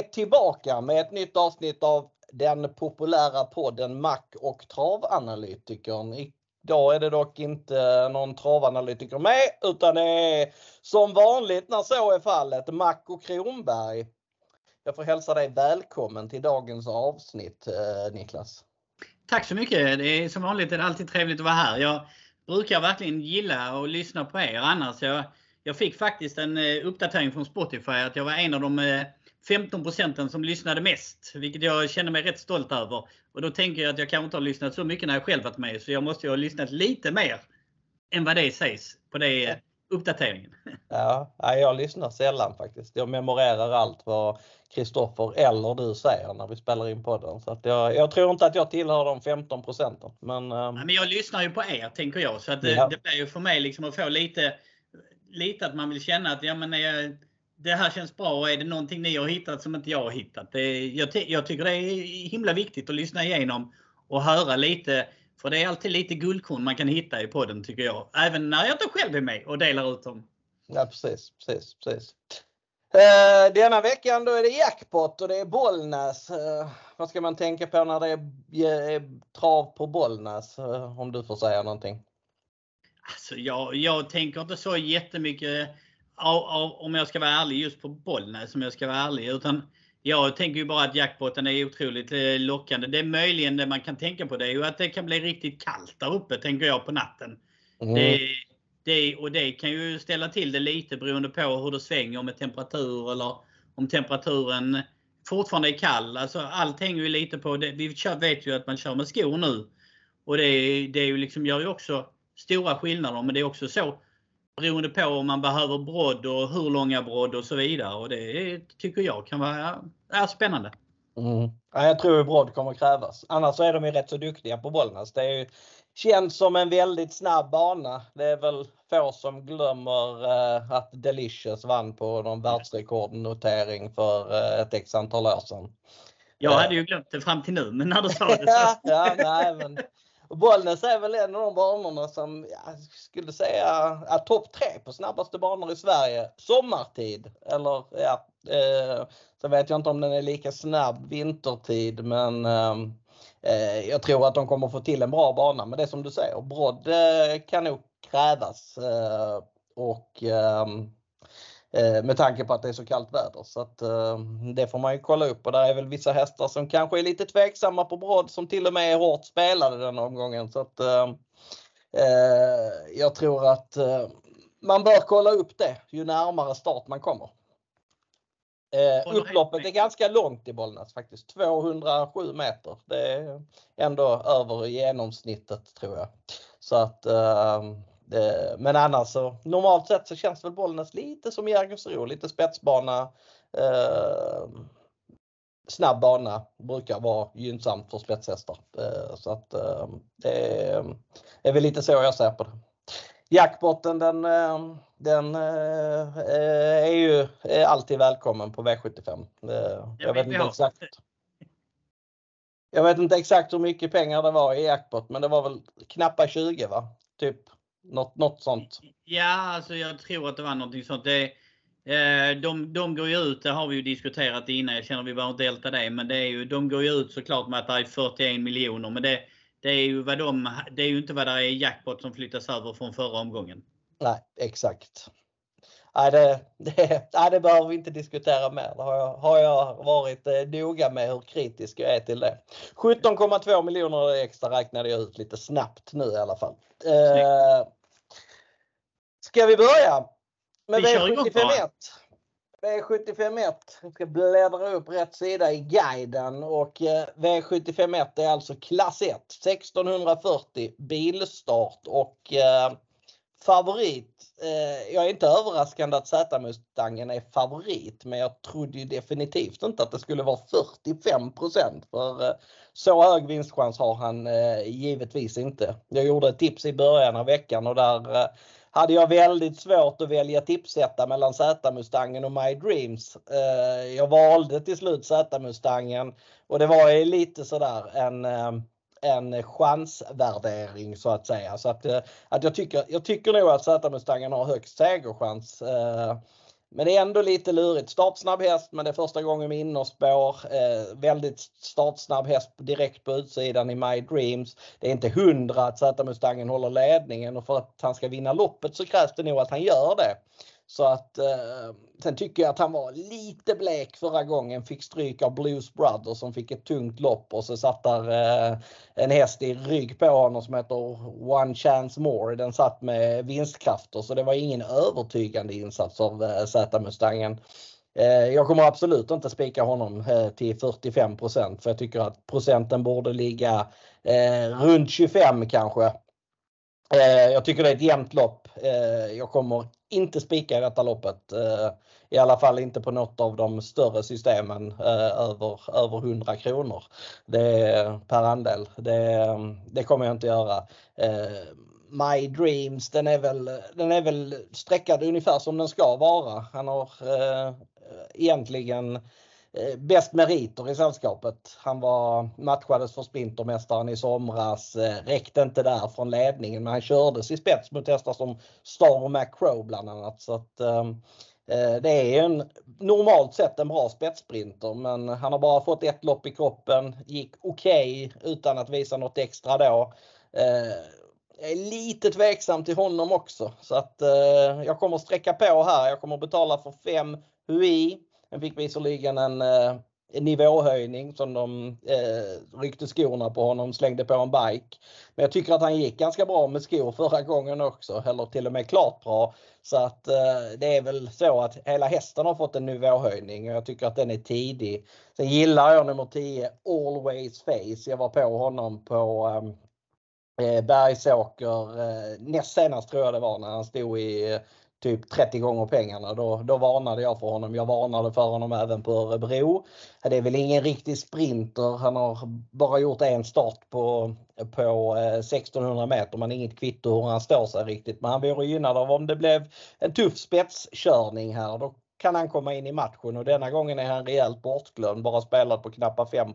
är tillbaka med ett nytt avsnitt av den populära podden Mac och travanalytikern. Idag är det dock inte någon travanalytiker med utan det är som vanligt när så är fallet Mac och Kronberg. Jag får hälsa dig välkommen till dagens avsnitt eh, Niklas. Tack så mycket. Det är som vanligt är det alltid trevligt att vara här. Jag brukar verkligen gilla att lyssna på er annars. Jag, jag fick faktiskt en eh, uppdatering från Spotify att jag var en av de eh, 15 eh, procenten som lyssnade mest, vilket jag känner mig rätt stolt över. Och då tänker jag att jag kanske inte har lyssnat så mycket när jag själv varit med, så jag måste ju ha lyssnat lite mer än vad det sägs på det eh, uppdateringen. Ja, jag lyssnar sällan faktiskt. Jag memorerar allt vad Kristoffer eller du säger när vi spelar in podden. Så jag, jag tror inte att jag tillhör de 15 procenten. Men, um... men jag lyssnar ju på er tänker jag. Så att det, ja. det blir ju för mig liksom att få lite, lite att man vill känna att ja, men jag, det här känns bra och är det någonting ni har hittat som inte jag har hittat. Det, jag, jag tycker det är himla viktigt att lyssna igenom och höra lite. För det är alltid lite guldkorn man kan hitta i podden tycker jag. Även när jag inte själv är med och delar ut dem. Ja precis, precis, precis. Uh, denna veckan då är det jackpot och det är Bollnäs. Uh, vad ska man tänka på när det är, är trav på Bollnäs? Uh, om du får säga någonting. Alltså jag, jag tänker inte så jättemycket av, av, om jag ska vara ärlig just på Bollnäs om jag ska vara ärlig. Utan jag tänker ju bara att jackpoten är otroligt lockande. Det är möjligen det man kan tänka på det är ju att det kan bli riktigt kallt där uppe tänker jag på natten. Mm. Det, det, och det kan ju ställa till det lite beroende på hur det svänger med temperatur eller om temperaturen fortfarande är kall. Alltså allt hänger ju lite på det. Vi vet ju att man kör med skor nu. Och det, det är ju liksom, gör ju också stora skillnader. Men det är också så beroende på om man behöver brodd och hur långa brodd och så vidare. Och det tycker jag kan vara är spännande. Mm. Ja, jag tror brodd kommer krävas. Annars är de ju rätt så duktiga på Bollnäs. Det är ju, känns som en väldigt snabb bana. Det är väl få som glömmer eh, att Delicious vann på någon världsrekordnotering för eh, ett x antal år sedan. Jag hade ju glömt det fram till nu, men när du sa det så. ja, ja, nej, men och Bollnäs är väl en av de banorna som jag skulle säga är topp tre på snabbaste banor i Sverige sommartid. Eller ja, eh, så vet jag inte om den är lika snabb vintertid men eh, eh, jag tror att de kommer få till en bra bana. Men det är som du säger, brodd eh, kan nog krävas. Eh, och Eh, med tanke på att det är så kallt väder. Så att, eh, det får man ju kolla upp och där är väl vissa hästar som kanske är lite tveksamma på brodd som till och med är hårt spelade den omgången. Så att, eh, eh jag tror att eh, man bör kolla upp det ju närmare start man kommer. Eh, upploppet är ganska långt i Bollnäs faktiskt. 207 meter. Det är ändå över genomsnittet tror jag. Så att Eh, men annars så normalt sett så känns väl Bollnäs lite som Jägersro, lite spetsbana. Eh, snabb bana brukar vara gynnsamt för spetshästar. Eh, så att eh, det är väl lite så jag ser på det. Jackpotten den, eh, den eh, är ju är alltid välkommen på V75. Jag vet inte exakt. Jag vet inte exakt hur mycket pengar det var i jackpot men det var väl knappa 20 va? Typ något, något sånt. Ja, alltså jag tror att det var någonting sånt. Det, eh, de, de går ju ut, det har vi ju diskuterat innan, jag känner vi behöver inte älta det. Men det är ju, de går ju ut såklart med att det är 41 miljoner. Men det, det, är ju vad de, det är ju inte vad det är jackpot som flyttas över från förra omgången. Nej, exakt. Nej, det, det, nej, det behöver vi inte diskutera mer. Det har jag, har jag varit eh, noga med hur kritisk jag är till det. 17,2 miljoner extra räknade jag ut lite snabbt nu i alla fall. Eh, ska vi börja med V751? V751, jag ska bläddra upp rätt sida i guiden och eh, V751 är alltså klass 1, 1640 bilstart och eh, favorit. Eh, jag är inte överraskande att Z-Mustangen är favorit men jag trodde ju definitivt inte att det skulle vara 45% för eh, så hög vinstchans har han eh, givetvis inte. Jag gjorde ett tips i början av veckan och där eh, hade jag väldigt svårt att välja tipsetta mellan Z-Mustangen och My Dreams. Eh, jag valde till slut Z-Mustangen och det var lite sådär en eh, en chansvärdering så att säga. Så att, eh, att jag, tycker, jag tycker nog att Z-Mustangen har högst segerchans. Eh, men det är ändå lite lurigt. Startsnabb häst men det är första gången med innerspår. Eh, väldigt startsnabb häst direkt på utsidan i My Dreams. Det är inte hundra att Z-Mustangen håller ledningen och för att han ska vinna loppet så krävs det nog att han gör det. Så att eh, sen tycker jag att han var lite blek förra gången. Fick stryk av Blues Brothers som fick ett tungt lopp och så satt där eh, en häst i rygg på honom som heter One Chance More. Den satt med vinstkrafter så det var ingen övertygande insats av eh, Z-Mustangen. Eh, jag kommer absolut inte spika honom eh, till 45% för jag tycker att procenten borde ligga eh, runt 25 kanske. Eh, jag tycker det är ett jämnt lopp. Eh, jag kommer inte spika i detta loppet. Eh, I alla fall inte på något av de större systemen eh, över, över 100 kronor det är per andel. Det, det kommer jag inte göra. Eh, My Dreams den är väl, den är väl streckad ungefär som den ska vara. Han har eh, egentligen Eh, Eh, bäst meriter i sällskapet. Han var matchades för Sprintermästaren i somras. Eh, räckte inte där från ledningen men han kördes i spets mot hästar som Star och McCrow bland annat. Så att, ehm, eh, det är en normalt sett en bra spetssprinter men han har bara fått ett lopp i kroppen. Gick okej okay, utan att visa något extra då. Jag är lite tveksam till honom också så att eh, jag kommer sträcka på här. Jag kommer betala för 5 Hui den fick visserligen en, eh, en nivåhöjning som de eh, ryckte skorna på honom, slängde på en bike. Men jag tycker att han gick ganska bra med skor förra gången också, eller till och med klart bra. Så att eh, det är väl så att hela hästen har fått en nivåhöjning och jag tycker att den är tidig. Sen gillar jag nummer 10 Always Face. Jag var på honom på eh, eh Bergsåker eh, näst senast tror jag det var när han stod i eh, typ 30 gånger pengarna. Då, då varnade jag för honom. Jag varnade för honom även på Örebro. Det är väl ingen riktig sprinter. Han har bara gjort en start på, på eh, 1600 meter men inget kvitto hur han står sig riktigt. Men han vore gynnad av om det blev en tuff spetskörning här. Då kan han komma in i matchen och denna gången är han rejält bortglömd. Bara spelat på knappa 5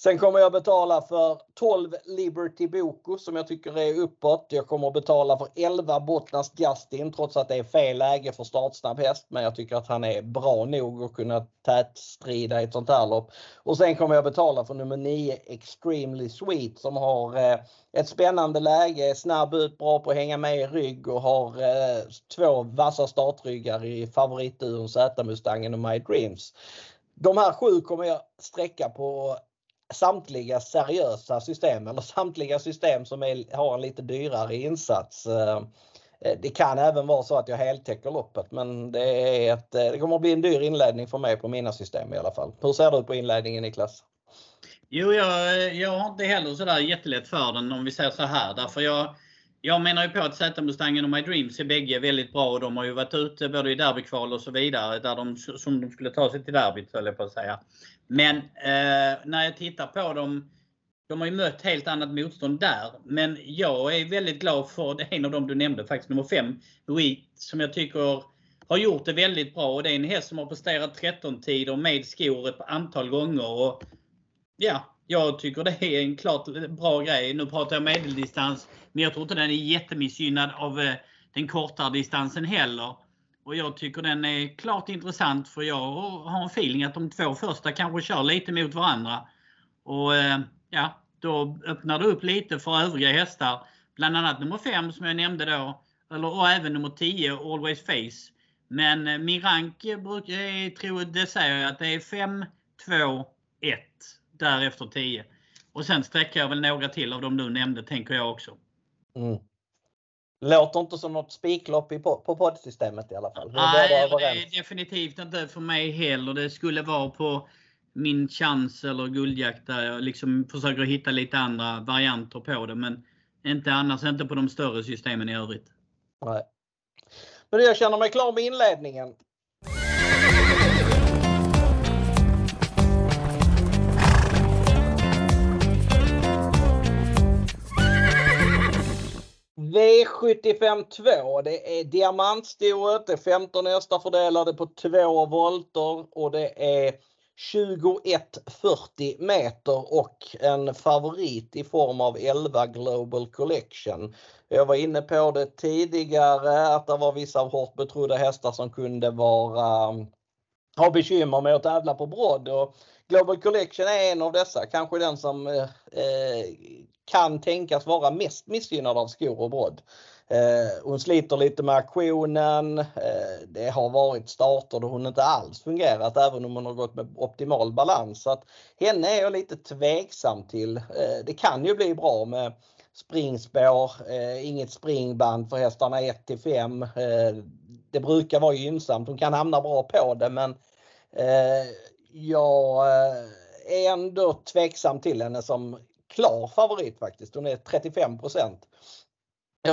Sen kommer jag betala för 12 Liberty Boko som jag tycker är uppåt. Jag kommer betala för 11 Bottnas Justin trots att det är fel läge för startsnabb häst. Men jag tycker att han är bra nog att kunna tätstrida i ett sånt här lopp. Och sen kommer jag betala för nummer 9 Extremely Sweet som har eh, ett spännande läge, snabb ut, bra på att hänga med i rygg och har eh, två vassa startryggar i favoritduon Z-Mustangen och My Dreams. De här sju kommer jag sträcka på samtliga seriösa system eller samtliga system som är, har en lite dyrare insats. Eh, eh, det kan även vara så att jag heltäcker loppet men det, är ett, eh, det kommer att bli en dyr inledning för mig på mina system i alla fall. Hur ser du på inledningen Niklas? Jo, jag, jag har inte heller sådär jättelätt för den om vi säger så här. Därför jag, jag menar ju på att Z-Mustangen och My Dreams är bägge väldigt bra och de har ju varit ute både i derbykval och så vidare där de, som de skulle ta sig till derbyt höll jag på att säga. Men eh, när jag tittar på dem, de har ju mött helt annat motstånd där. Men jag är väldigt glad för en av dem du nämnde, faktiskt nummer 5, Louis, som jag tycker har gjort det väldigt bra. Och det är en häst som har presterat 13 tider med skor ett antal gånger. Och, ja, jag tycker det är en klart bra grej. Nu pratar jag medeldistans, men jag tror inte den är jättemissgynnad av eh, den kortare distansen heller. Och jag tycker den är klart intressant för jag har en feeling att de två första kanske kör lite mot varandra. Och eh, ja, då öppnar det upp lite för övriga hästar. Bland annat nummer 5 som jag nämnde då. Eller, och även nummer 10, Always Face. Men eh, min rank brukar, eh, tror, det säger jag att det är 5, 2, 1. Därefter 10. Och sen sträcker jag väl några till av de du nämnde tänker jag också. Mm. Låter inte som något spiklopp på poddsystemet i alla fall. Nej, det är definitivt inte för mig heller. Det skulle vara på min chans eller guldjakt där jag liksom försöker hitta lite andra varianter på det. Men inte annars inte på de större systemen i övrigt. Nej. Men jag känner mig klar med inledningen. V75 2. Det är diamantstoet. Det är 15 hästar fördelade på två volter och det är 2140 meter och en favorit i form av 11 Global Collection. Jag var inne på det tidigare att det var vissa hårt betrodda hästar som kunde vara ha bekymmer med att tävla på brodd och Global Collection är en av dessa, kanske den som eh, eh kan tänkas vara mest missgynnad av skor och brodd. Eh, hon sliter lite med aktionen. Eh, det har varit starter då hon inte alls fungerat även om hon har gått med optimal balans. Så att henne är jag lite tveksam till. Eh, det kan ju bli bra med springspår, eh, inget springband för hästarna 1 till 5. Eh, det brukar vara gynnsamt. Hon kan hamna bra på det men jag är ändå tveksam till henne som klar favorit faktiskt. Hon är 35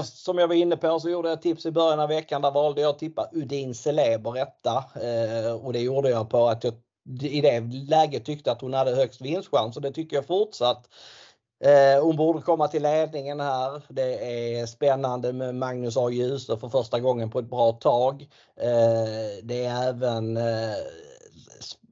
som jag var inne på så gjorde jag tips i början av veckan. Där valde jag att tippa Udin Celeber etta. Eh, och det gjorde jag på att jag i det läget tyckte att hon hade högst vinstchans och det tycker jag fortsatt. Eh, hon borde komma till ledningen här. Det är spännande med Magnus A. Djuse för första gången på ett bra tag. Eh, det är även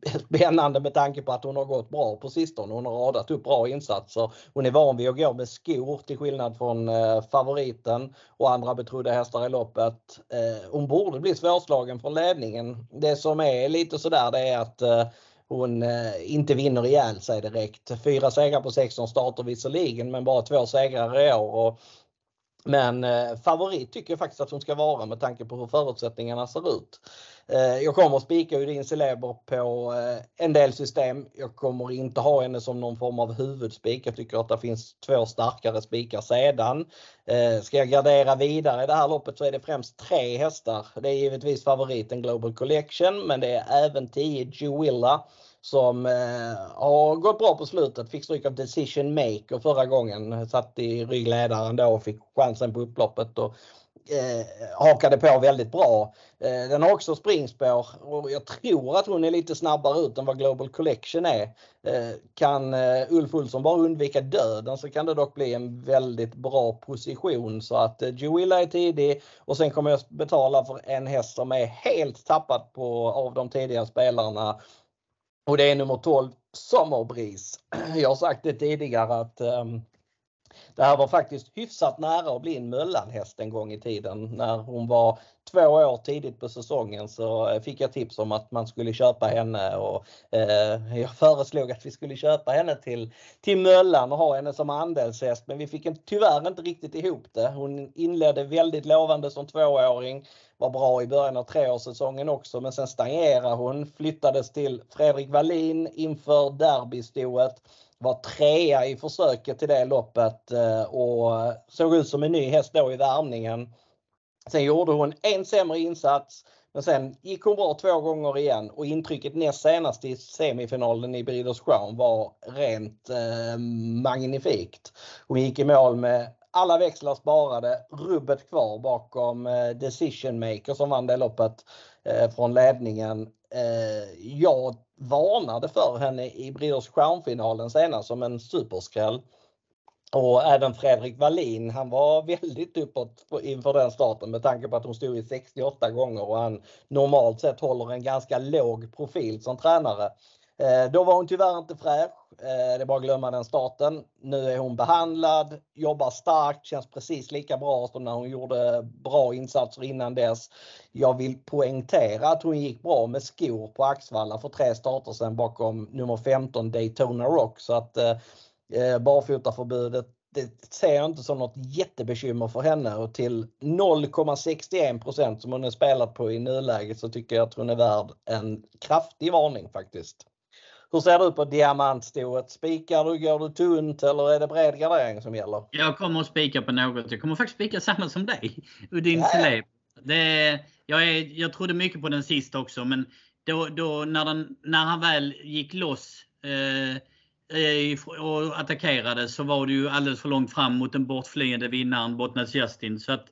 spännande med tanke på att hon har gått bra på sistone. Hon har radat upp bra insatser. Hon är van vid att gå med skor till skillnad från eh, favoriten och andra betrodda hästar i loppet. Eh, hon borde bli svårslagen från ledningen. Det som är lite sådär det är att eh, hon inte vinner ihjäl sig direkt. Fyra segrar på 16 starter visserligen men bara två segrar i år. Och men eh, favorit tycker jag faktiskt att hon ska vara med tanke på hur förutsättningarna ser ut. Eh, jag kommer att spika Udin Celeber på eh, en del system. Jag kommer inte ha henne som någon form av huvudspik. Jag tycker att det finns två starkare spikar sedan. Eh, ska jag gardera vidare i det här loppet så är det främst tre hästar. Det är givetvis favoriten Global Collection men det är även 10 Juilla som eh, har gått bra på slutet. Fick stryk av Decision Maker förra gången. Satt i ryggledaren då och fick chansen på upploppet och eh, hakade på väldigt bra. Eh, den har också springspår och jag tror att hon är lite snabbare ut än vad Global Collection är. Eh, kan eh, Ulf Olsson bara undvika döden så kan det dock bli en väldigt bra position så att eh, Joilla är tidig och sen kommer jag betala för en häst som är helt tappad på, av de tidigare spelarna och det är nummer 12 Sommarbris. Jag har sagt det tidigare att um, det här var faktiskt hyfsat nära att bli en Möllanhäst en gång i tiden. När hon var två år tidigt på säsongen så eh, fick jag tips om att man skulle köpa henne och eh, jag föreslog att vi skulle köpa henne till, till Möllan och ha henne som andelshäst men vi fick en, tyvärr inte riktigt ihop det. Hon inledde väldigt lovande som tvååring, var bra i början av treårssäsongen också men sen stagnerade hon, flyttades till Fredrik Wallin inför derbystoet var trea i försöket till det loppet eh, och såg ut som en ny häst då i värmningen. Sen gjorde hon en sämre insats men sen gick hon bra två gånger igen och intrycket näst senast i semifinalen i Breeders Crown var rent eh, magnifikt. Hon gick i mål med alla växlar sparade, rubbet kvar bakom eh, Decision Maker som vann det loppet eh, från ledningen. Eh, jag varnade för henne i Breeders Crown-finalen senast som en superskräll. Och även Fredrik Wallin, han var väldigt uppåt inför den starten med tanke på att hon stod i 68 gånger och han normalt sett håller en ganska låg profil som tränare. Eh, då var hon tyvärr inte fräsch. Eh, det är bara att glömma den starten. Nu är hon behandlad, jobbar starkt, känns precis lika bra som när hon gjorde bra insatser innan dess. Jag vill poängtera att hon gick bra med skor på Axvalla för tre starter sedan bakom nummer 15 Daytona Rock. Så att eh, eh, barfotaförbudet det ser jag inte som något jättebekymmer för henne och till 0,61% som hon är spelat på i nuläget så tycker jag att hon är värd en kraftig varning faktiskt. Hur ser du på diamantstoet? Spikar du, går du tunt eller är det bred gardering som gäller? Jag kommer att spika på något. Jag kommer faktiskt spika samma som dig. Udin ja. Celeb. Det, jag, är, jag trodde mycket på den sist också men då, då när, den, när han väl gick loss eh, och attackerade så var det ju alldeles för långt fram mot den bortflyende vinnaren Bottnas Justin. Så att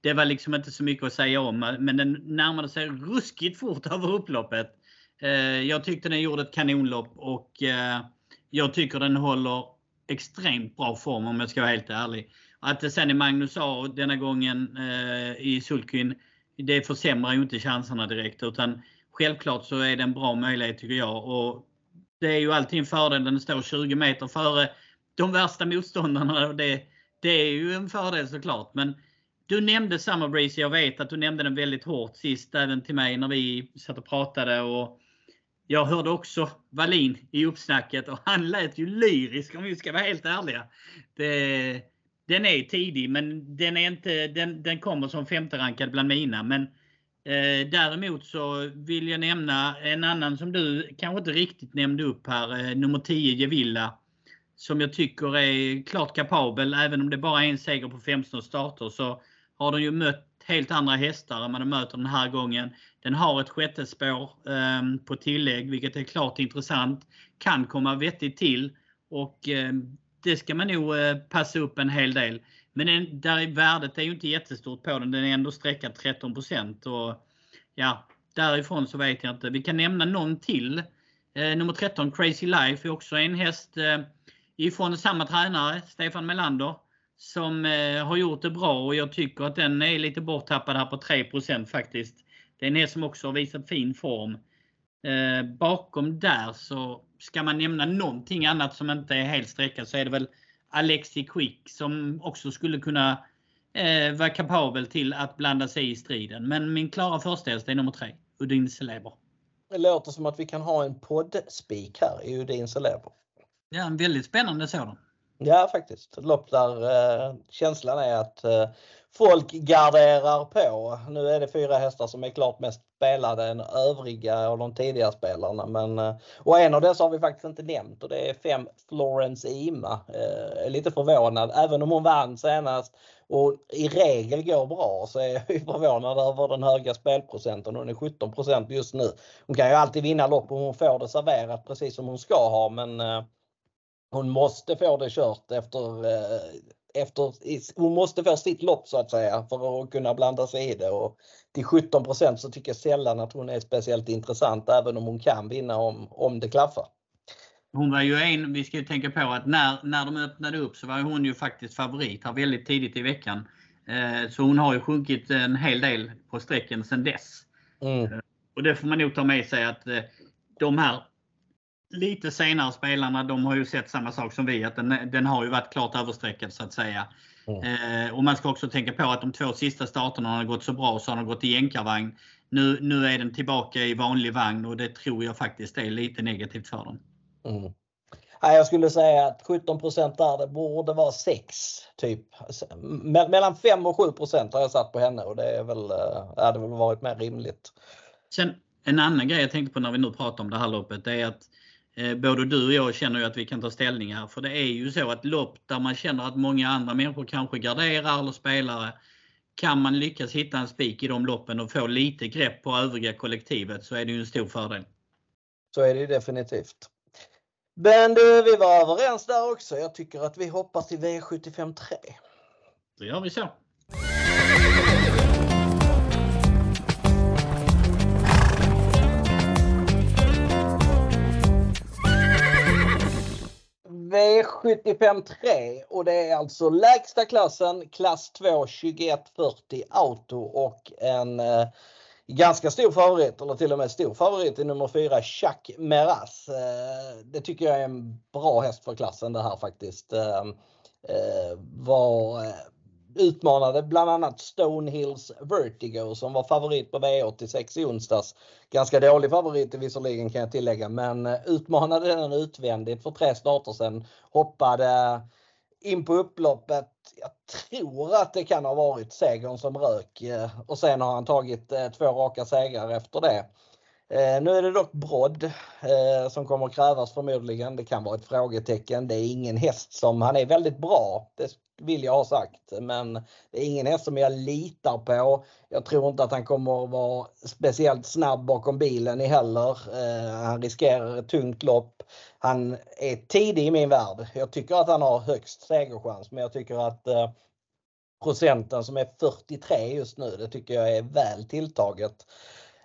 det var liksom inte så mycket att säga om. Men den närmade sig ruskigt fort över upploppet. Eh, jag tyckte den gjorde ett kanonlopp och eh, jag tycker den håller extremt bra form om jag ska vara helt ärlig. Att det sen är Magnus A denna gången eh, i Sulkyn, det försämrar ju inte chanserna direkt utan självklart så är det en bra möjlighet tycker jag. Och Det är ju alltid en fördel när den står 20 meter före de värsta motståndarna. Det, det är ju en fördel såklart. Men du nämnde Summer Breeze. Jag vet att du nämnde den väldigt hårt sist även till mig när vi satt och pratade. Och jag hörde också Wallin i uppsnacket och han lät ju lyrisk om vi ska vara helt ärliga. Det, den är tidig men den, är inte, den, den kommer som femte rankad bland mina. Men eh, däremot så vill jag nämna en annan som du kanske inte riktigt nämnde upp här. Eh, nummer 10 Gevilla. Som jag tycker är klart kapabel. Även om det bara är en seger på 15 starter så har de ju mött helt andra hästar än man möter den här gången. Den har ett sjätte spår eh, på tillägg vilket är klart intressant. Kan komma vettigt till och eh, det ska man nog eh, passa upp en hel del. Men den, där värdet är ju inte jättestort på den. Den är ändå sträckad 13 och ja, därifrån så vet jag inte. Vi kan nämna någon till. Eh, nummer 13 Crazy Life är också en häst eh, ifrån samma tränare, Stefan Melander som eh, har gjort det bra och jag tycker att den är lite borttappad här på 3% faktiskt. Det är en häst som också har visat fin form. Eh, bakom där så ska man nämna någonting annat som inte är helt sträckat så är det väl Alexi Quick som också skulle kunna eh, vara kapabel till att blanda sig i striden. Men min klara första är nummer 3, Udin Celeber. Det låter som att vi kan ha en poddspik här i Udin Celeber. Ja, en väldigt spännande sådan. Ja faktiskt. Lopp där eh, känslan är att eh, folk garderar på. Nu är det fyra hästar som är klart mest spelade än övriga av de tidigare spelarna. Men, eh, och en av dessa har vi faktiskt inte nämnt och det är fem Florence Ima. Eh, lite förvånad. Även om hon vann senast och i regel går bra så är jag förvånad över den höga spelprocenten. Hon är 17% just nu. Hon kan ju alltid vinna lopp och hon får det serverat precis som hon ska ha men eh, hon måste få det kört efter, eh, efter, hon måste få sitt lopp så att säga för att kunna blanda sig i det. Och till 17 så tycker jag sällan att hon är speciellt intressant även om hon kan vinna om, om det klaffar. Hon var ju en, vi ska ju tänka på att när, när de öppnade upp så var hon ju faktiskt favorit här väldigt tidigt i veckan. Eh, så hon har ju sjunkit en hel del på sträcken sedan dess. Mm. Eh, och det får man nog ta med sig att de här lite senare spelarna, de har ju sett samma sak som vi, att den, den har ju varit klart överstreckad så att säga. Mm. Eh, och man ska också tänka på att de två sista starterna har gått så bra så har de gått i jänkarvagn. Nu, nu är den tillbaka i vanlig vagn och det tror jag faktiskt är lite negativt för dem. Mm. Ja, jag skulle säga att 17 där, det borde vara 6 typ. Mellan 5 och 7% har jag satt på henne och det är väl, eh, hade väl varit mer rimligt. Sen en annan grej jag tänkte på när vi nu pratar om det här loppet är att Eh, både du och jag känner ju att vi kan ta ställning här. För det är ju så att lopp där man känner att många andra människor kanske garderar eller spelare. Kan man lyckas hitta en spik i de loppen och få lite grepp på övriga kollektivet så är det ju en stor fördel. Så är det ju definitivt. Men du, vi var överens där också. Jag tycker att vi hoppar till V75 3. Då gör vi så. V75 3 och det är alltså lägsta klassen klass 2 2140 Auto och en eh, ganska stor favorit eller till och med stor favorit i nummer 4 Chuck Meras. Eh, det tycker jag är en bra häst för klassen det här faktiskt. Eh, eh var eh, utmanade bland annat Stonehills Vertigo som var favorit på V86 i onsdags. Ganska dålig favorit visserligen kan jag tillägga men utmanade den utvändigt för tre starter sedan. Hoppade in på upploppet. Jag tror att det kan ha varit segern som rök och sen har han tagit eh, två raka segrar efter det. Eh, nu är det dock brodd eh, som kommer krävas förmodligen. Det kan vara ett frågetecken. Det är ingen häst som, han är väldigt bra. Det vill jag ha sagt. Men det är ingen häst som jag litar på. Jag tror inte att han kommer att vara speciellt snabb bakom bilen heller. Eh, han riskerar ett tungt lopp. Han är tidig i min värld. Jag tycker att han har högst segerchans men jag tycker att eh, procenten som är 43 just nu, det tycker jag är väl tilltaget.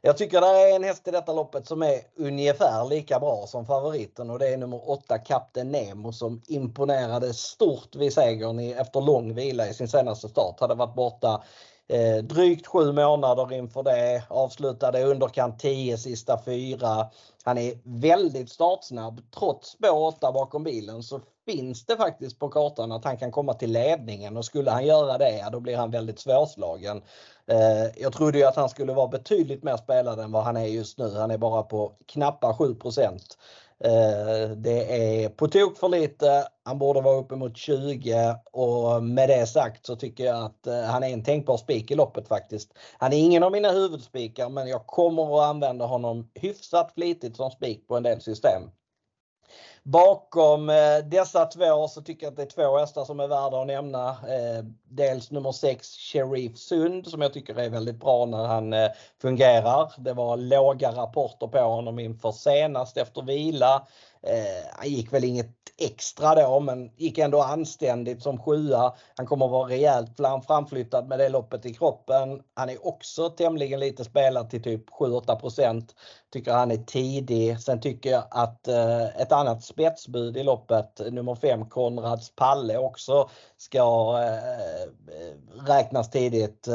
Jag tycker det är en häst i detta loppet som är ungefär lika bra som favoriten och det är nummer 8 Kapten Nemo som imponerade stort vid segern efter lång vila i sin senaste start. Hade varit borta Eh, drygt sju månader inför det, avslutade underkant 10 sista fyra. Han är väldigt startsnabb. Trots spår 8 bakom bilen så finns det faktiskt på kartan att han kan komma till ledningen och skulle han göra det, ja, då blir han väldigt svårslagen. Eh, jag trodde ju att han skulle vara betydligt mer spelad än vad han är just nu. Han är bara på knappa 7 eh, det är på tok för lite. Han borde vara uppemot 20 och med det sagt så tycker jag att eh, han är en tänkbar spik i loppet faktiskt. Han är ingen av mina huvudspikar men jag kommer att använda honom hyfsat flitigt som spik på en del system. Bakom eh, dessa två så tycker jag att det är två hästar som är värda att nämna. Eh, dels nummer 6 Sheriff Sund som jag tycker är väldigt bra när han eh, fungerar. Det var låga rapporter på honom inför senast efter vila. Eh, han gick väl inget extra då men gick ändå anständigt som sjua. Han kommer vara rejält framflyttad med det loppet i kroppen. Han är också tämligen lite spelad till typ 7-8 Tycker han är tidig. Sen tycker jag att eh, ett annat spetsbud i loppet, nummer 5 Konrads Palle också ska eh, räknas tidigt.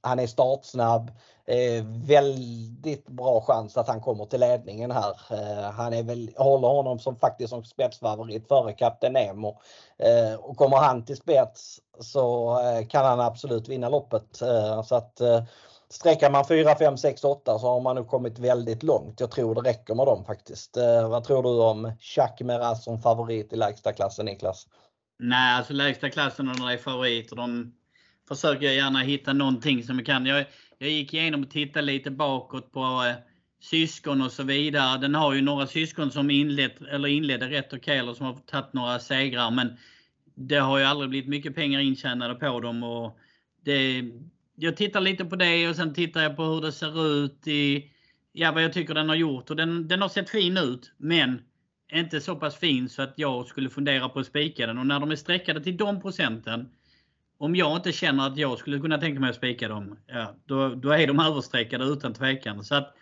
Han är startsnabb Eh, väldigt bra chans att han kommer till ledningen här. Eh, han är väl, håller honom som faktiskt som spetsfavorit före Kapten Nemo. Eh, och kommer han till spets så eh, kan han absolut vinna loppet. Eh, så att eh, Sträcker man 4, 5, 6, 8 så har man nog kommit väldigt långt. Jag tror det räcker med dem faktiskt. Eh, vad tror du om Chuck Meras som favorit i lägsta klassen Niklas? Nej, alltså lägsta klassen och några favoriter. De försöker jag gärna hitta någonting som jag kan. Jag, jag gick igenom och tittade lite bakåt på eh, syskon och så vidare. Den har ju några syskon som inlett, eller inledde rätt okej okay, eller som har tagit några segrar. Men det har ju aldrig blivit mycket pengar intjänade på dem. Och det, jag tittar lite på det och sen tittar jag på hur det ser ut i ja, vad jag tycker den har gjort. Och den, den har sett fin ut, men inte så pass fin så att jag skulle fundera på att spika den. Och när de är streckade till de procenten om jag inte känner att jag skulle kunna tänka mig att spika dem, ja, då, då är de överstreckade utan tvekan. Så att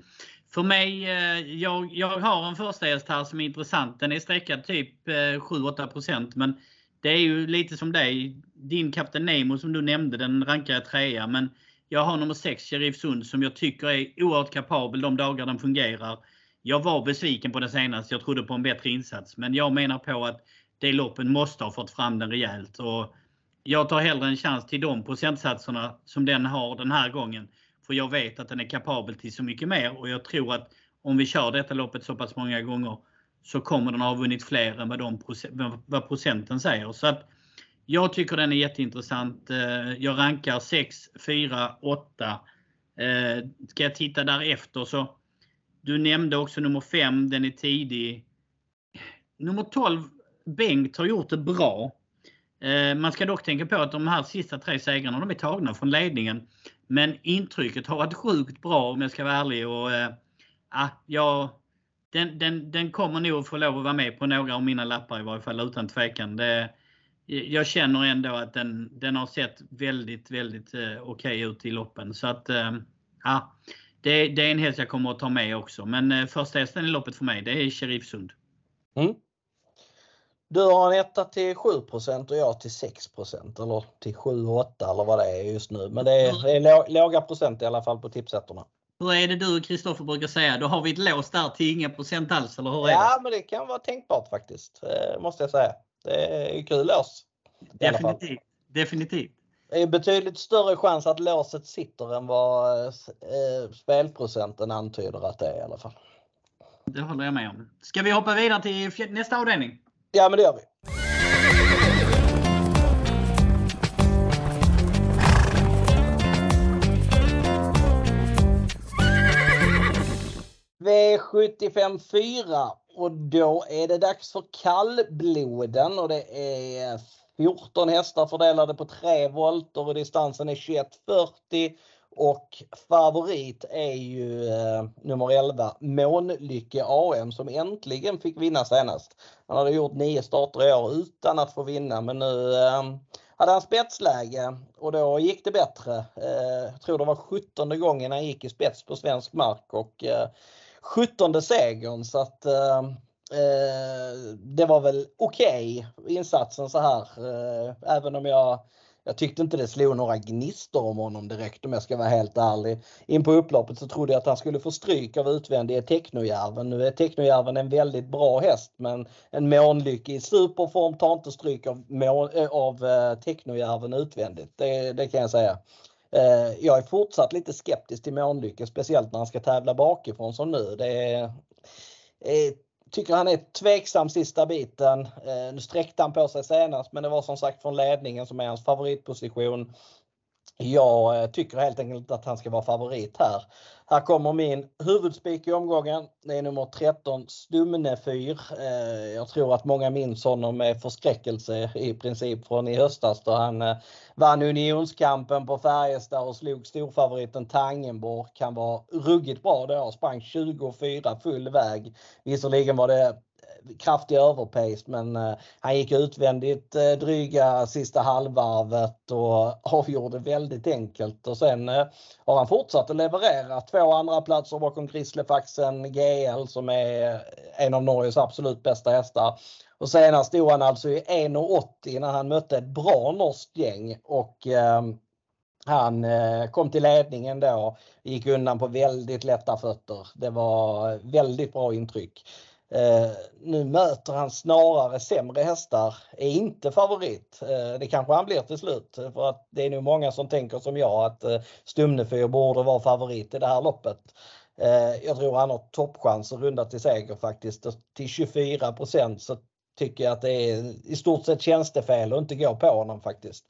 för mig, eh, jag, jag har en första häst här som är intressant. Den är streckad typ eh, 7-8 men det är ju lite som dig. Din Kapten Nemo som du nämnde, den rankar jag trea. Men jag har nummer 6, Sheriff Sund, som jag tycker är oerhört kapabel de dagar den fungerar. Jag var besviken på den senast. Jag trodde på en bättre insats. Men jag menar på att det loppen måste ha fått fram den rejält. Och jag tar hellre en chans till de procentsatserna som den har den här gången. För jag vet att den är kapabel till så mycket mer och jag tror att om vi kör detta loppet så pass många gånger så kommer den ha vunnit fler än vad, de, vad procenten säger. Så att jag tycker den är jätteintressant. Eh, jag rankar 6, 4, 8. Ska jag titta därefter så du nämnde också nummer 5, den är tidig. Nummer 12, Bengt har gjort det bra. Eh, man ska dock tänka på att de här sista tre segrarna de är tagna från ledningen. Men intrycket har varit sjukt bra om jag ska vara ärlig. Och, äh, ja, den, den, den kommer nog få lov att vara med på några av mina lappar i varje fall utan tvekan. Det, eh, jag känner ändå att den, den har sett väldigt, väldigt eh, okej okay ut i loppen. Så att, äh, ja, det, det, är en häst jag kommer att ta med också. Men äh, första hästen i loppet för mig, det är Sheriff Sund. Mm. Du har en etta till 7% och jag till 6% eller till 7-8 eller vad det är just nu. Men det är, det är låga procent i alla fall på tipsetterna. Hur är det du och Kristoffer brukar säga? Då har vi ett lås där till inga procent alls, eller hur är Ja, det? men det kan vara tänkbart faktiskt. Eh, måste jag säga. Det är kul lås. Definitivt. Definitivt. Det är betydligt större chans att låset sitter än vad eh, spelprocenten antyder att det är i alla fall. Det håller jag med om. Ska vi hoppa vidare till nästa avdelning? Ja, men det gör vi. V75 4 och då är det dags för kallbloden och det är 14 hästar fördelade på 3 volter och distansen är 21.40 och favorit är ju eh, nummer 11 Månlycke AM som äntligen fick vinna senast. Han hade gjort nio starter i år utan att få vinna men nu eh, hade han spetsläge och då gick det bättre. Eh, jag tror det var 17 gången han gick i spets på svensk mark och eh, 17 segern så att eh, eh, det var väl okej okay, insatsen så här. Eh, även om jag jag tyckte inte det slog några gnistor om honom direkt om jag ska vara helt ärlig. In på upploppet så trodde jag att han skulle få stryk av utvändige Technojärven. Nu är Technojärven en väldigt bra häst men en månlycke i superform tar inte stryk av, eh, av eh, Technojärven utvändigt. Det, det kan jag säga. Eh, jag är fortsatt lite skeptisk till Månlycke, speciellt när han ska tävla bakifrån som nu. Det är, tycker han är tveksam sista biten. Eh, nu sträckte han på sig senast men det var som sagt från ledningen som är hans favoritposition. Jag eh, tycker helt enkelt att han ska vara favorit här. Här kommer min huvudspik i omgången. Det är nummer 13 Stumnefyr. Eh, jag tror att många minns honom med förskräckelse i princip från i höstas då han eh, vann unionskampen på Färjestad och slog storfavoriten Tangenborg. Han var ruggigt bra då, sprang 24 full väg. Visserligen var det kraftig överpace men eh, han gick utvändigt eh, dryga sista halvvarvet och avgjorde väldigt enkelt och sen eh, har han fortsatt att leverera. Två andra platser bakom Grislefaxen GL som är eh, en av Norges absolut bästa hästar. Och senast stod han alltså i 1,80 när han mötte ett bra norskt gäng och ehm, han eh, kom till ledningen då, gick undan på väldigt lätta fötter. Det var väldigt bra intryck. Eh, nu möter han snarare sämre hästar, är inte favorit. Eh, det kanske han blir till slut eh, för att det är nog många som tänker som jag att eh, Stumnefyr borde vara favorit i det här loppet. Eh, jag tror han har toppchans att runda till seger faktiskt. Till 24% så tycker jag att det är i stort sett tjänstefel att inte gå på honom faktiskt.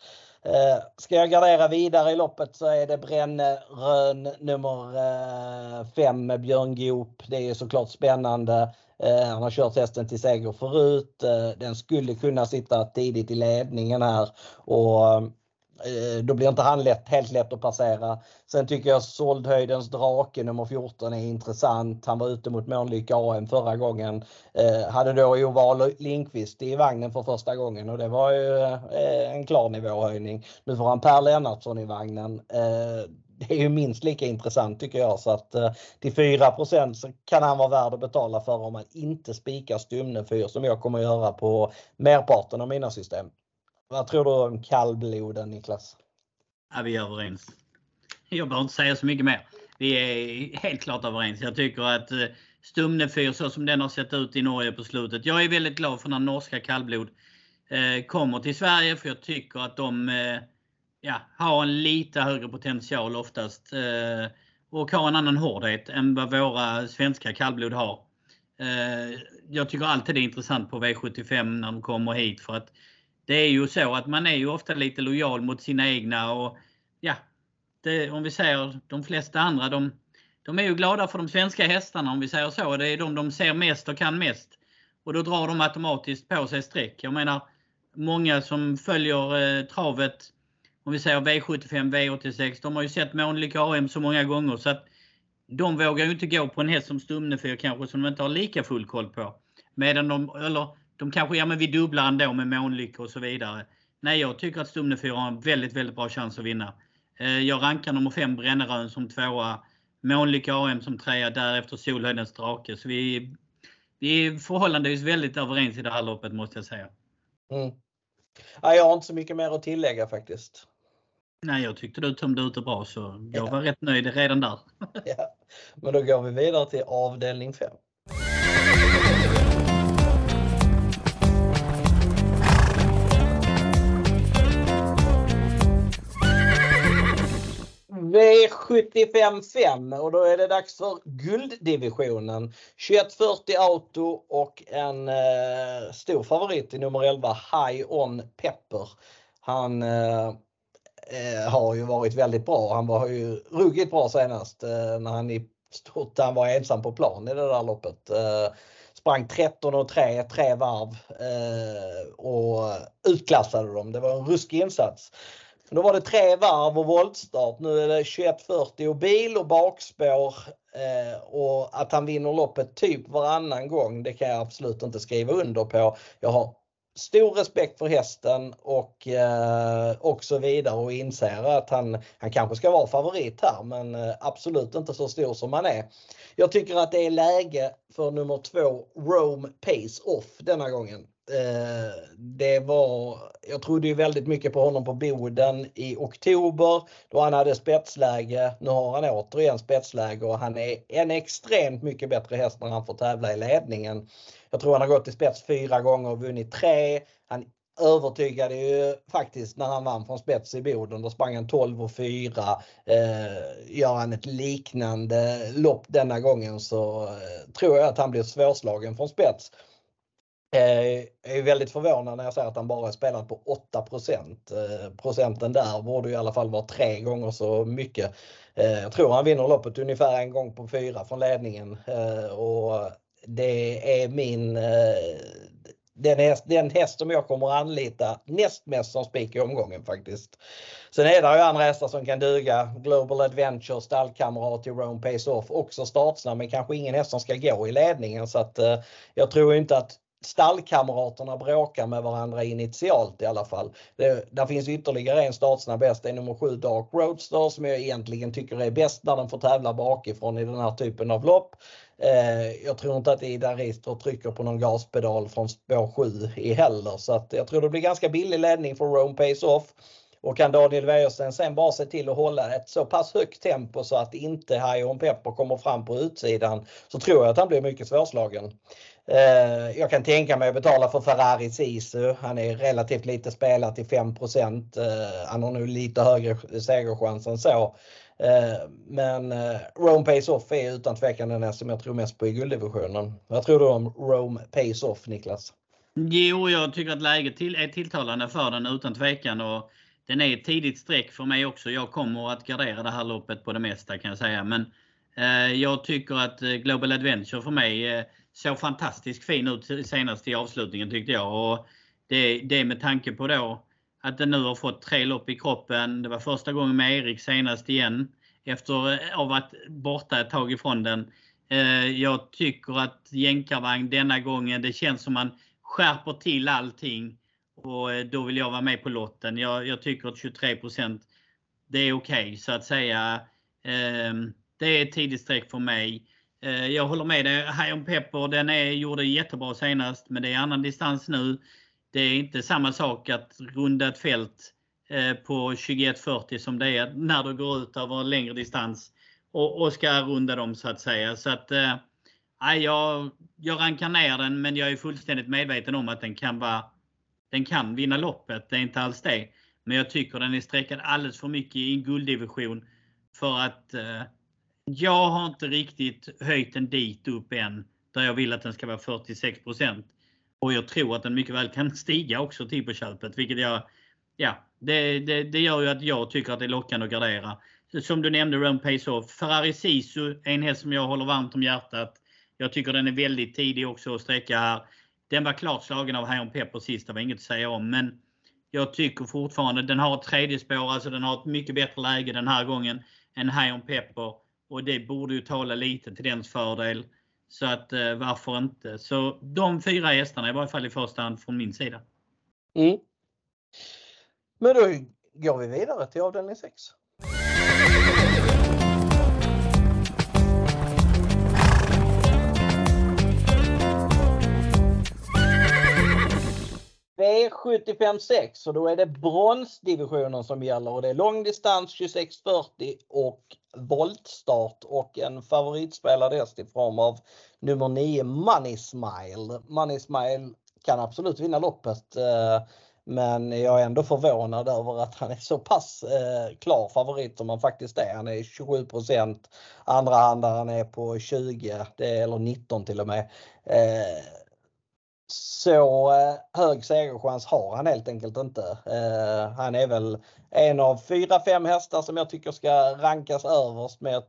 Eh, ska jag gardera vidare i loppet så är det Brännrön nummer eh, 5 med Björn Goop. Det är såklart spännande. Eh, han har kört hästen till seger förut. Eh, den skulle kunna sitta tidigt i ledningen här och eh, då blir inte han lätt, helt lätt att passera. Sen tycker jag såldhöjdens drake nummer 14 är intressant. Han var ute mot Månlycke AM förra gången. Eh, hade då Oval Linkvist i vagnen för första gången och det var ju eh, en klar nivåhöjning. Nu får han Per Lennartsson i vagnen. Eh, det är ju minst lika intressant tycker jag så att eh, till 4 så kan han vara värd att betala för om man inte spikar Stumne 4 som jag kommer göra på merparten av mina system. Vad tror du om kallbloden Niklas? Ja, vi är överens. Jag behöver inte säga så mycket mer. Vi är helt klart överens. Jag tycker att eh, Stumne 4 så som den har sett ut i Norge på slutet. Jag är väldigt glad för när norska kallblod eh, kommer till Sverige för jag tycker att de eh, ja, har en lite högre potential oftast eh, och har en annan hårdhet än vad våra svenska kallblod har. Eh, jag tycker alltid det är intressant på V75 när de kommer hit för att det är ju så att man är ju ofta lite lojal mot sina egna och ja, det, om vi säger de flesta andra de, de är ju glada för de svenska hästarna om vi säger så. Det är de de ser mest och kan mest. Och då drar de automatiskt på sig streck. Jag menar många som följer eh, travet om vi säger V75, V86, de har ju sett Månlykke AM så många gånger så att de vågar ju inte gå på en häst som Stumnefyr kanske som de inte har lika full koll på. Medan de, eller de kanske, ja men vi dubblar ändå med Månlykke och så vidare. Nej, jag tycker att Stumnefyr har en väldigt, väldigt bra chans att vinna. Eh, jag rankar nummer 5 Brännerön som tvåa, Månlykke AM som trea, därefter Solhöjdens Drake. Så vi, vi är förhållandevis väldigt överens i det här loppet måste jag säga. Mm. Ja, jag har inte så mycket mer att tillägga faktiskt. Nej, jag tyckte du tömde ut det bra så jag ja. var rätt nöjd redan där. ja. Men då går vi vidare till avdelning 5. V75 5 och då är det dags för gulddivisionen. 2140 Auto och en eh, stor favorit i nummer 11 High On Pepper. Han eh, eh, har ju varit väldigt bra. Han var ju ruggigt bra senast eh, när han i stort han var ensam på plan i det där loppet. Eh, sprang 13 och 3, tre varv eh, och utklassade dem. Det var en ruskig insats. Då var det tre varv och voltstart. Nu är det 21.40 och bil och bakspår. Eh, och att han vinner loppet typ varannan gång, det kan jag absolut inte skriva under på. Jag har stor respekt för hästen och, eh, och så vidare och inser att han, han kanske ska vara favorit här men eh, absolut inte så stor som han är. Jag tycker att det är läge för nummer två Rome Pace Off denna gången. Eh, det var, jag trodde ju väldigt mycket på honom på Boden i oktober då han hade spetsläge. Nu har han återigen spetsläge och han är en extremt mycket bättre häst när han får tävla i ledningen. Jag tror han har gått i spets fyra gånger och vunnit tre. Han övertygade ju faktiskt när han vann från spets i Boden. Då sprang han 12 och 4. Eh, gör han ett liknande lopp denna gången så eh, tror jag att han blir svårslagen från spets. Eh, jag är väldigt förvånad när jag säger att han bara är spelat på 8 eh, Procenten där borde i alla fall vara tre gånger så mycket. Eh, jag tror han vinner loppet ungefär en gång på fyra från ledningen eh, och det är min eh, den häst, den häst som jag kommer att anlita näst mest som spik i omgången faktiskt. Sen är det ju andra hästar som kan duga. Global Adventure, stallkamrat till Rome Pace Off, också startsnabb men kanske ingen häst som ska gå i ledningen så att eh, jag tror inte att stallkamraterna bråkar med varandra initialt i alla fall. Det, där finns ytterligare en startsnabb häst, det är nummer 7 Dark Roadster som jag egentligen tycker är bäst när den får tävla bakifrån i den här typen av lopp. Eh, jag tror inte att Ida Rister trycker på någon gaspedal från spår 7 i heller så att jag tror det blir ganska billig ledning för Rome Pace Off. Och kan Daniel Wäjersten sen bara se till att hålla ett så pass högt tempo så att inte Hajon Pepper kommer fram på utsidan så tror jag att han blir mycket svårslagen. Eh, jag kan tänka mig att betala för Ferrari Sisu. Han är relativt lite spelad till 5 Han har nu lite högre segerchans än så. Eh, men eh, Rome Pays Off är utan tvekan den som jag tror mest på i gulddivisionen. Vad tror du om Rome Pays Off Niklas? Jo, jag tycker att läget är tilltalande för den utan tvekan. Och den är ett tidigt streck för mig också. Jag kommer att gardera det här loppet på det mesta kan jag säga. Men eh, jag tycker att eh, Global Adventure för mig eh, såg fantastiskt fin ut senast i avslutningen tyckte jag. Och det, det med tanke på då att den nu har fått tre lopp i kroppen. Det var första gången med Erik senast igen efter att ha varit borta ett tag ifrån den. Eh, jag tycker att jänkarvagn denna gången, det känns som man skärper till allting. Och eh, då vill jag vara med på lotten. Jag, jag tycker att 23 det är okej okay, så att säga. Ehm, det är ett tidigt streck för mig. Eh, jag håller med dig. High on Pepper den är, gjorde jättebra senast men det är annan distans nu. Det är inte samma sak att runda ett fält eh, på 21.40 som det är när du går ut över en längre distans och, och ska runda dem så att säga. Så att, äh, jag, jag rankar ner den men jag är fullständigt medveten om att den kan, vara, den kan vinna loppet. Det är inte alls det. Men jag tycker den är sträckad alldeles för mycket i en gulddivision för att eh, jag har inte riktigt höjt den dit upp än där jag vill att den ska vara 46% Och jag tror att den mycket väl kan stiga också till på köpet, vilket jag, ja, det, det, det, gör ju att jag tycker att det är lockande att gardera. Som du nämnde, Rome Pace Off. Ferrari Sisu är en häst som jag håller varmt om hjärtat. Jag tycker den är väldigt tidig också att sträcka här. Den var klart slagen av Hion Pepper sist, det var inget att säga om. Men jag tycker fortfarande, den har ett tredje spår, alltså den har ett mycket bättre läge den här gången än Hion Pepper. Och det borde ju tala lite till dens fördel. Så att eh, varför inte? Så de fyra hästarna i varje fall i första hand från min sida. Mm. Men då går vi vidare till avdelning 6. V75 och då är det bronsdivisionen som gäller och det är långdistans 2640 och voltstart och en favoritspelad häst i form av nummer 9 Money Smile. Money Smile kan absolut vinna loppet eh, men jag är ändå förvånad över att han är så pass eh, klar favorit som han faktiskt är. Han är 27% Andra handaren är på 20 eller 19 till och med. Eh, så eh, hög segerchans har han helt enkelt inte. Eh, han är väl en av fyra, fem hästar som jag tycker ska rankas överst men jag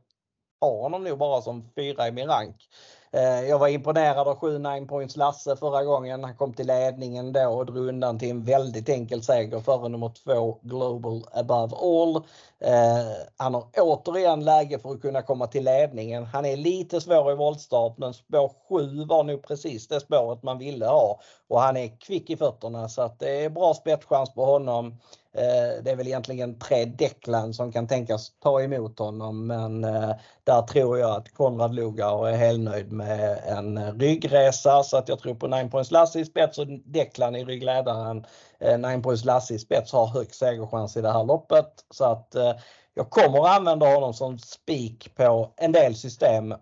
har honom nog bara som fyra i min rank. Eh, jag var imponerad av 7 9 points Lasse förra gången. Han kom till ledningen då och drog undan till en väldigt enkel seger före nummer 2 Global Above All. Eh, han har återigen läge för att kunna komma till ledningen. Han är lite svår i voltstart men spår 7 var nog precis det spåret man ville ha. Och han är kvick i fötterna så att det är bra spetschans på honom. Eh, det är väl egentligen tre Declan som kan tänkas ta emot honom men eh, där tror jag att Konrad Lugauer är helnöjd med en ryggresa så att jag tror på 9 points Lasse i spets och Declan i ryggledaren. Eh, 9 points Lasse i spets har hög segerchans i det här loppet så att jag kommer att använda honom som spik på en del system.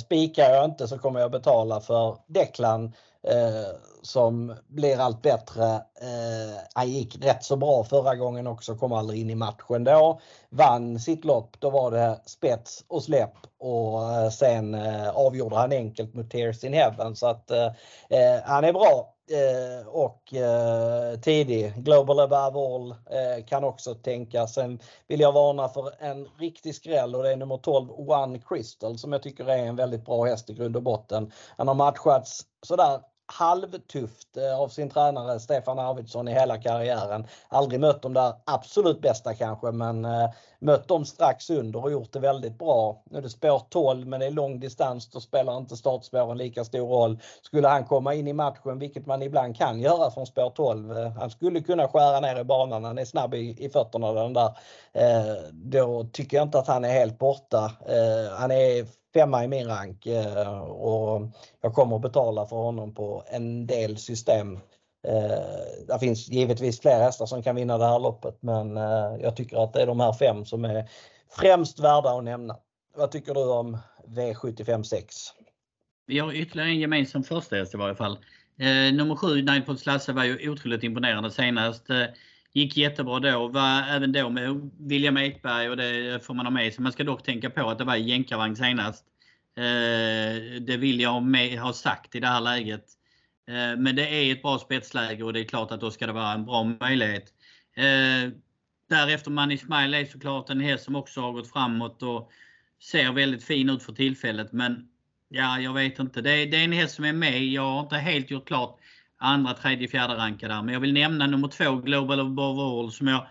Spikar jag inte så kommer jag betala för Declan Eh, som blir allt bättre. Eh, han gick rätt så bra förra gången också, kom aldrig in i matchen då. Vann sitt lopp, då var det spets och släpp och eh, sen avgjorde han enkelt mot Tears in Heaven så att han är bra Eh, och eh, tidig. Global above all eh, kan också tänkas. Sen vill jag varna för en riktig skräll och det är nummer 12 One Crystal som jag tycker är en väldigt bra häst i grund och botten. Han har matchats sådär halvtufft eh, av sin tränare Stefan Arvidsson i hela karriären. Aldrig mött de där absolut bästa kanske men eh, mött dem strax under och gjort det väldigt bra. Nu är det spår 12 men det är lång distans, då spelar inte startspåren lika stor roll. Skulle han komma in i matchen, vilket man ibland kan göra från spår 12, eh, han skulle kunna skära ner i banan, han är snabb i, i fötterna den där. Då tycker jag inte att han är helt borta. Han är femma i min rank eh, och jag kommer att betala för honom på en del system. Eh, det finns givetvis fler hästar som kan vinna det här loppet men eh, jag tycker att det är de här fem som är främst värda att nämna. Vad tycker du om V75 6? Vi har ytterligare en gemensam första häst i varje fall. Nummer 7, Nine Points Lasse var ju otroligt imponerande senast. Gick jättebra då, var även då med William Ekberg och det får man ha med sig. Man ska dock tänka på att det var jänkarvagn senast. Eh, det vill jag ha sagt i det här läget. Eh, men det är ett bra spetsläge och det är klart att då ska det vara en bra möjlighet. Eh, därefter Money Smile är såklart en häst som också har gått framåt och ser väldigt fin ut för tillfället. Men ja, jag vet inte. Det är en häst som är med. Jag har inte helt gjort klart andra, tredje, fjärde rankade där. Men jag vill nämna nummer två, Global Above All som jag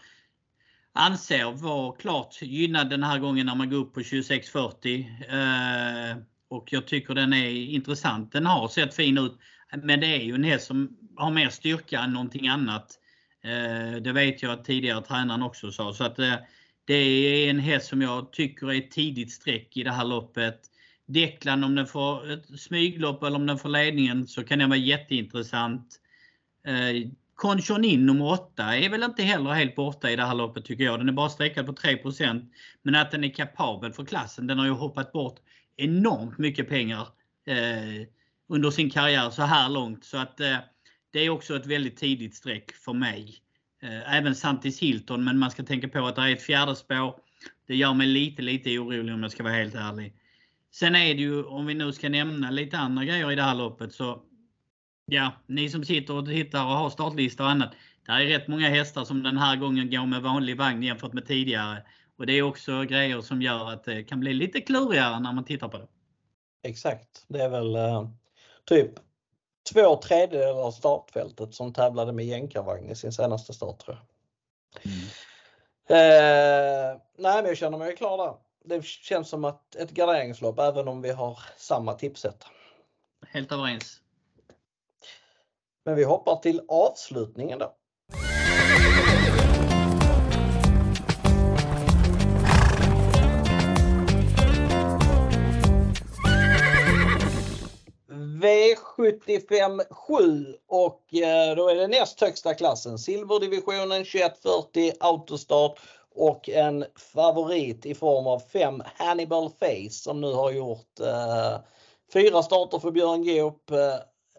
anser var klart gynnad den här gången när man går upp på 26.40. Eh, och jag tycker den är intressant. Den har sett fin ut. Men det är ju en häst som har mer styrka än någonting annat. Eh, det vet jag att tidigare tränaren också sa. Så att eh, det är en häst som jag tycker är ett tidigt streck i det här loppet. Declan om den får ett smyglopp eller om den får ledningen så kan den vara jätteintressant. Eh, Conchon In nummer 8 är väl inte heller helt borta i det här loppet tycker jag. Den är bara sträckad på 3%. Men att den är kapabel för klassen. Den har ju hoppat bort enormt mycket pengar eh, under sin karriär så här långt. Så att eh, det är också ett väldigt tidigt streck för mig. Även Santis Hilton men man ska tänka på att det är ett fjärde spår. Det gör mig lite orolig om jag ska vara helt ärlig. Sen är det ju om vi nu ska nämna lite andra grejer i det här loppet så ja, ni som sitter och tittar och har startlista och annat. Det är rätt många hästar som den här gången går med vanlig vagn jämfört med tidigare. Och det är också grejer som gör att det kan bli lite klurigare när man tittar på det. Exakt, det är väl typ två tredjedelar av startfältet som tävlade med jänkarvagn i sin senaste start tror jag. Eh, nej men jag känner mig klar där. Det känns som att ett garderingslopp även om vi har samma tipset. Helt överens. Men vi hoppar till avslutningen då. V75 7 och då är det näst högsta klassen. Silverdivisionen 2140 autostart och en favorit i form av 5 Hannibal Face som nu har gjort eh, fyra starter för Björn Goop. Eh,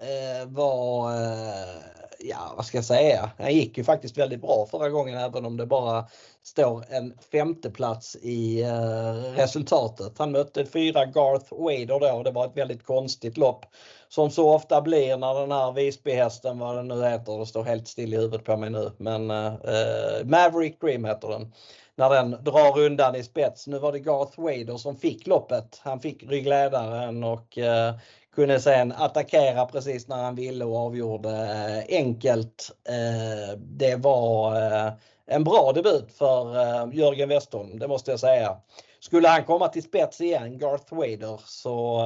eh, var, ja vad ska jag säga, han gick ju faktiskt väldigt bra förra gången även om det bara står en femteplats i resultatet. Han mötte fyra Garth Wader då och det var ett väldigt konstigt lopp. Som så ofta blir när den här Visbyhästen, vad den nu heter, det står helt still i huvudet på mig nu. Men eh, Maverick Dream heter den. När den drar undan i spets. Nu var det Garth Wader som fick loppet. Han fick ryggledaren och eh, kunde sen attackera precis när han ville och avgjorde eh, enkelt. Det var en bra debut för Jörgen Westholm, det måste jag säga. Skulle han komma till spets igen, Garth Wader, så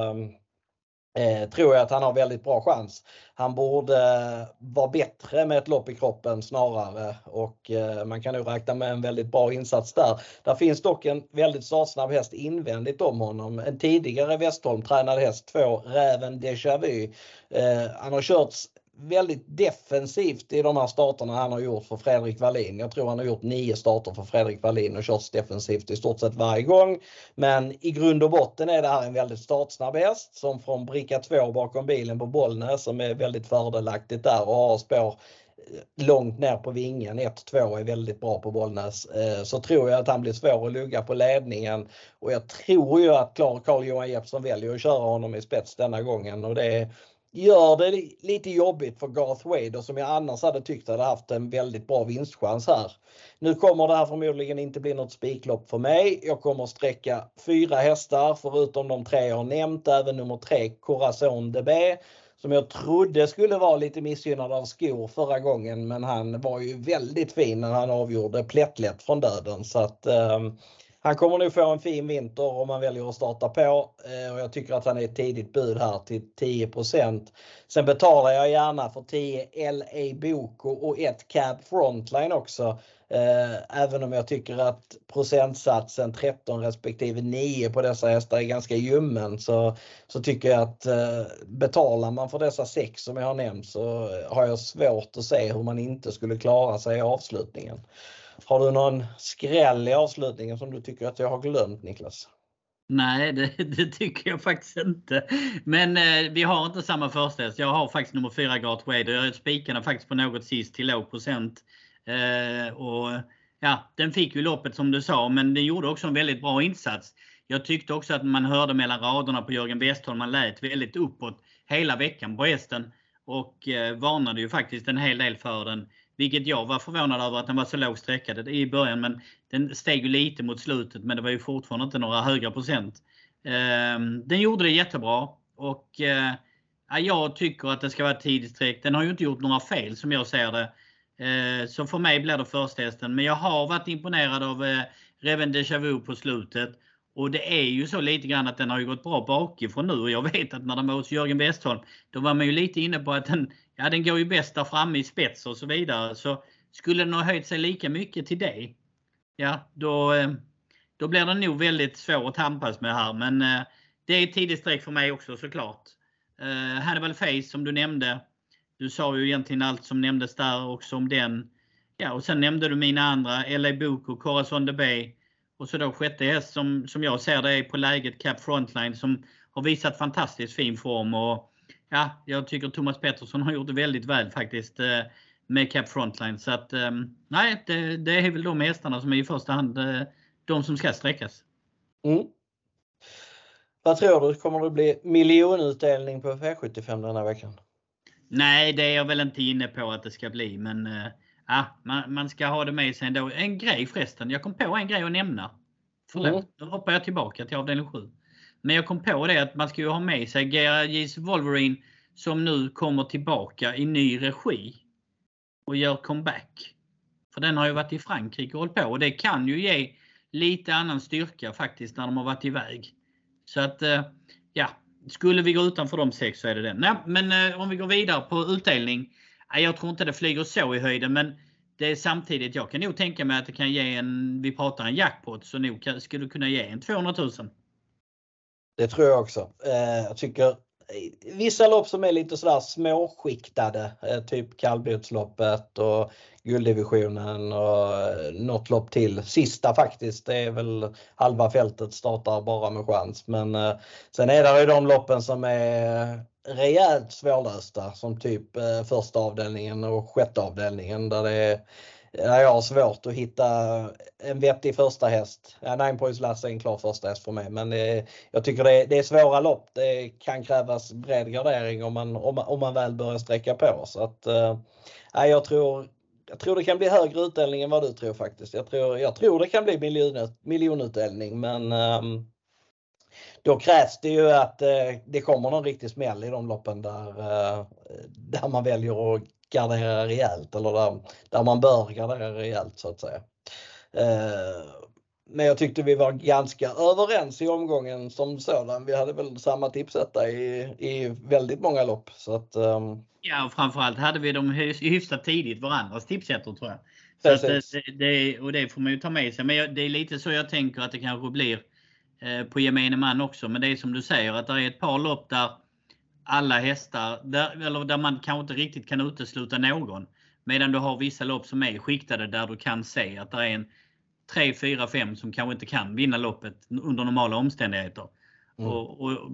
eh, tror jag att han har väldigt bra chans. Han borde eh, vara bättre med ett lopp i kroppen snarare och eh, man kan nog räkna med en väldigt bra insats där. Där finns dock en väldigt startsnabb häst invändigt om honom. En tidigare Westholm tränad häst, två Räven Déjà Vu. Eh, han har körts väldigt defensivt i de här starterna han har gjort för Fredrik Wallin. Jag tror han har gjort nio starter för Fredrik Wallin och kört defensivt i stort sett varje gång. Men i grund och botten är det här en väldigt startsnabb häst som från bricka 2 bakom bilen på Bollnäs som är väldigt fördelaktigt där och har spår eh, långt ner på vingen. 1-2 är väldigt bra på Bollnäs. Eh, så tror jag att han blir svår att lugga på ledningen och jag tror ju att Carl-Johan Jeppsson väljer att köra honom i spets denna gången och det gör det lite jobbigt för Garth Wade som jag annars hade tyckt hade haft en väldigt bra vinstchans här. Nu kommer det här förmodligen inte bli något spiklopp för mig. Jag kommer sträcka fyra hästar förutom de tre jag har nämnt, även nummer tre Corazon DB som jag trodde skulle vara lite missgynnad av skor förra gången men han var ju väldigt fin när han avgjorde plättlätt från döden så att eh, han kommer nog få en fin vinter om han väljer att starta på eh, och jag tycker att han är ett tidigt bud här till 10% Sen betalar jag gärna för 10 LA Boko och 1 Cab Frontline också. Eh, även om jag tycker att procentsatsen 13 respektive 9 på dessa hästar är ganska ljummen så, så tycker jag att eh, betalar man för dessa sex som jag har nämnt så har jag svårt att se hur man inte skulle klara sig i avslutningen. Har du någon skräll i avslutningen som du tycker att jag har glömt Niklas? Nej, det, det, tycker jag faktiskt inte. Men eh, vi har inte samma första Jag har faktiskt nummer 4 Gart Wade och jag spikade faktiskt på något sist till låg procent. Eh, och, ja, den fick ju loppet som du sa, men den gjorde också en väldigt bra insats. Jag tyckte också att man hörde mellan raderna på Jörgen Westholm, man lät väldigt uppåt hela veckan på hästen och eh, varnade ju faktiskt en hel del för den. Vilket jag var förvånad över att den var så lågt sträckad i början. Men den steg ju lite mot slutet men det var ju fortfarande inte några höga procent. Ehm, den gjorde det jättebra. Och eh, jag tycker att det ska vara tidigt streck. Den har ju inte gjort några fel som jag ser det. Ehm, så för mig blir det första hästen. Men jag har varit imponerad av eh, Reven Deja Vu på slutet. Och det är ju så lite grann att den har ju gått bra bakifrån nu och jag vet att när den var hos Jörgen Westholm då var man ju lite inne på att den, ja, den går ju bäst där framme i spets och så vidare. Så skulle den ha höjt sig lika mycket till det, ja då, eh, då blir den nog väldigt svår att tampas med här. Men eh, det är ett tidigt streck för mig också såklart. Eh, Hannibal Face som du nämnde. Du sa ju egentligen allt som nämndes där också om den. Ja, och sen nämnde du mina andra, LA Book och Corazon de Bay. Och så då sjätte häst som, som jag ser det är på läget Cap Frontline som har visat fantastiskt fin form. Och ja, jag tycker Thomas Pettersson har gjort det väldigt väl faktiskt eh, med Cap Frontline. Så att ehm, nej, det, det är väl de hästarna som är i första hand eh, de som ska sträckas. Mm. Vad tror du, kommer det bli miljonutdelning på V75 den här veckan? Nej, det är jag väl inte inne på att det ska bli, men ja, man, man, ska ha det med sig ändå. En grej förresten, jag kom på en grej att nämna. Förlåt, mm. då hoppar jag tillbaka till avdelning 7. Men jag kom på det att man ska ju ha med sig GRJs Wolverine som nu kommer tillbaka i ny regi och gör comeback. För den har ju varit i Frankrike och hållit på och det kan ju ge lite annan styrka faktiskt när de har varit iväg. Så att eh, ja, skulle vi gå utanför de sex så är det den. Nej, men eh, om vi går vidare på utdelning. Jag tror inte det flyger så i höjden men det är samtidigt, jag kan nog tänka mig att det kan ge en, vi pratar en jackpot, så nog skulle kunna ge en 200 000. Det tror jag också. Eh, jag tycker eh, vissa lopp som är lite sådär småskiktade, eh, typ kallblodsloppet och gulddivisionen och eh, något lopp till. Sista faktiskt, det är väl halva fältet startar bara med chans. Men eh, sen är det ju de loppen som är rejält svårlösta som typ eh, första avdelningen och sjätte avdelningen där det är där jag har svårt att hitta en vettig första häst. Ja, Nine Points Lasse är en klar första häst för mig men det, jag tycker det är, det är svåra lopp. Det kan krävas bred gardering om man, om man, om man väl börjar sträcka på. Så att, äh, jag, tror, jag tror det kan bli högre utdelning än vad du tror faktiskt. Jag tror, jag tror det kan bli miljon, miljonutdelning men ähm, då krävs det ju att äh, det kommer någon riktig smäll i de loppen där, äh, där man väljer att gardera rejält eller där, där man bör gardera rejält så att säga. Eh, men jag tyckte vi var ganska överens i omgången som sådan. Vi hade väl samma tipsetta i, i väldigt många lopp. Så att, um... Ja, och framförallt hade vi dem hyfsat tidigt varandras tipsettor tror jag. Så det, det, och det får man ju ta med sig. Men det är lite så jag tänker att det kanske blir eh, på gemene man också. Men det är som du säger att det är ett par lopp där alla hästar, där, eller där man kanske inte riktigt kan utesluta någon. Medan du har vissa lopp som är skiktade där du kan se att det är en 3, 4, 5 som kanske inte kan vinna loppet under normala omständigheter. Mm. Och, och,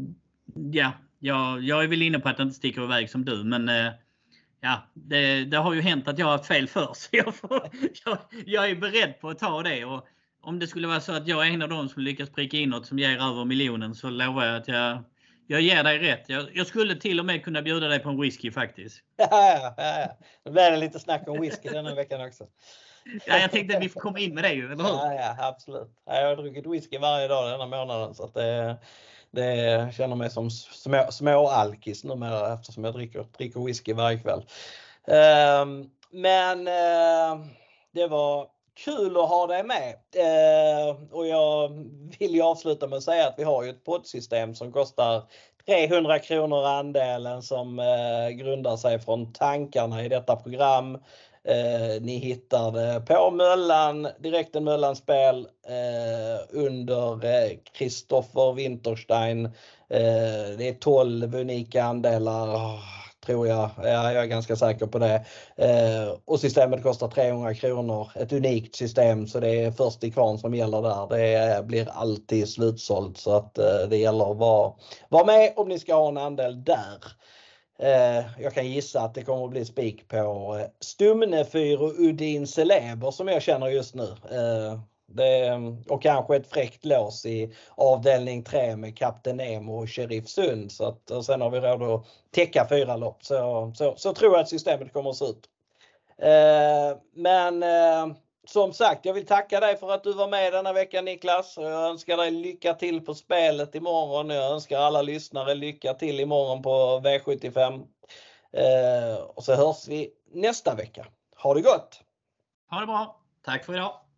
ja, jag, jag är väl inne på att det inte sticker iväg som du men eh, ja, det, det, har ju hänt att jag har haft fel för så jag, får, jag, jag, är beredd på att ta det. Och om det skulle vara så att jag är en av dem som lyckas pricka in något som ger över miljonen så lovar jag att jag, jag ger dig rätt. Jag, jag, skulle till och med kunna bjuda dig på en whisky faktiskt. Ja, ja, ja. Då blir det lite snack om whisky denna veckan också. Ja, jag tänkte att vi får komma in med det ju, eller hur? Ja, ja absolut. Jag har druckit whisky varje dag denna månaden så att det, det känner mig som små, små alkis numera eftersom jag dricker, dricker whisky varje kväll. Um, men uh, det var kul att ha dig med. Eh, och jag vill ju avsluta med att säga att vi har ju ett poddsystem som kostar 300 kronor andelen som eh, grundar sig från tankarna i detta program. Eh, ni hittar det på Möllan, direkten Möllan-spel eh, under Kristoffer eh, Winterstein. Eh, det är 12 unika andelar tror jag. Ja, jag är ganska säker på det. Eh, och systemet kostar 300 kronor. Ett unikt system så det är först i kvarn som gäller där. Det blir alltid slutsålt så att eh, det gäller att vara, vara med om ni ska ha en andel där. Eh, jag kan gissa att det kommer att bli spik på eh, Stumnefyr och Udin Celeber som jag känner just nu. Eh, det, och kanske ett fräckt lås i avdelning 3 med Kapten Nemo och Sheriff Sund. Så att, och sen har vi råd att täcka fyra lopp. Så, så, så tror jag att systemet kommer att se ut. Eh, men eh, som sagt, jag vill tacka dig för att du var med denna vecka Niklas. Jag önskar dig lycka till på spelet imorgon. Jag önskar alla lyssnare lycka till imorgon på V75. Eh, och så hörs vi nästa vecka. Ha det gott! Ha det bra! Tack för idag!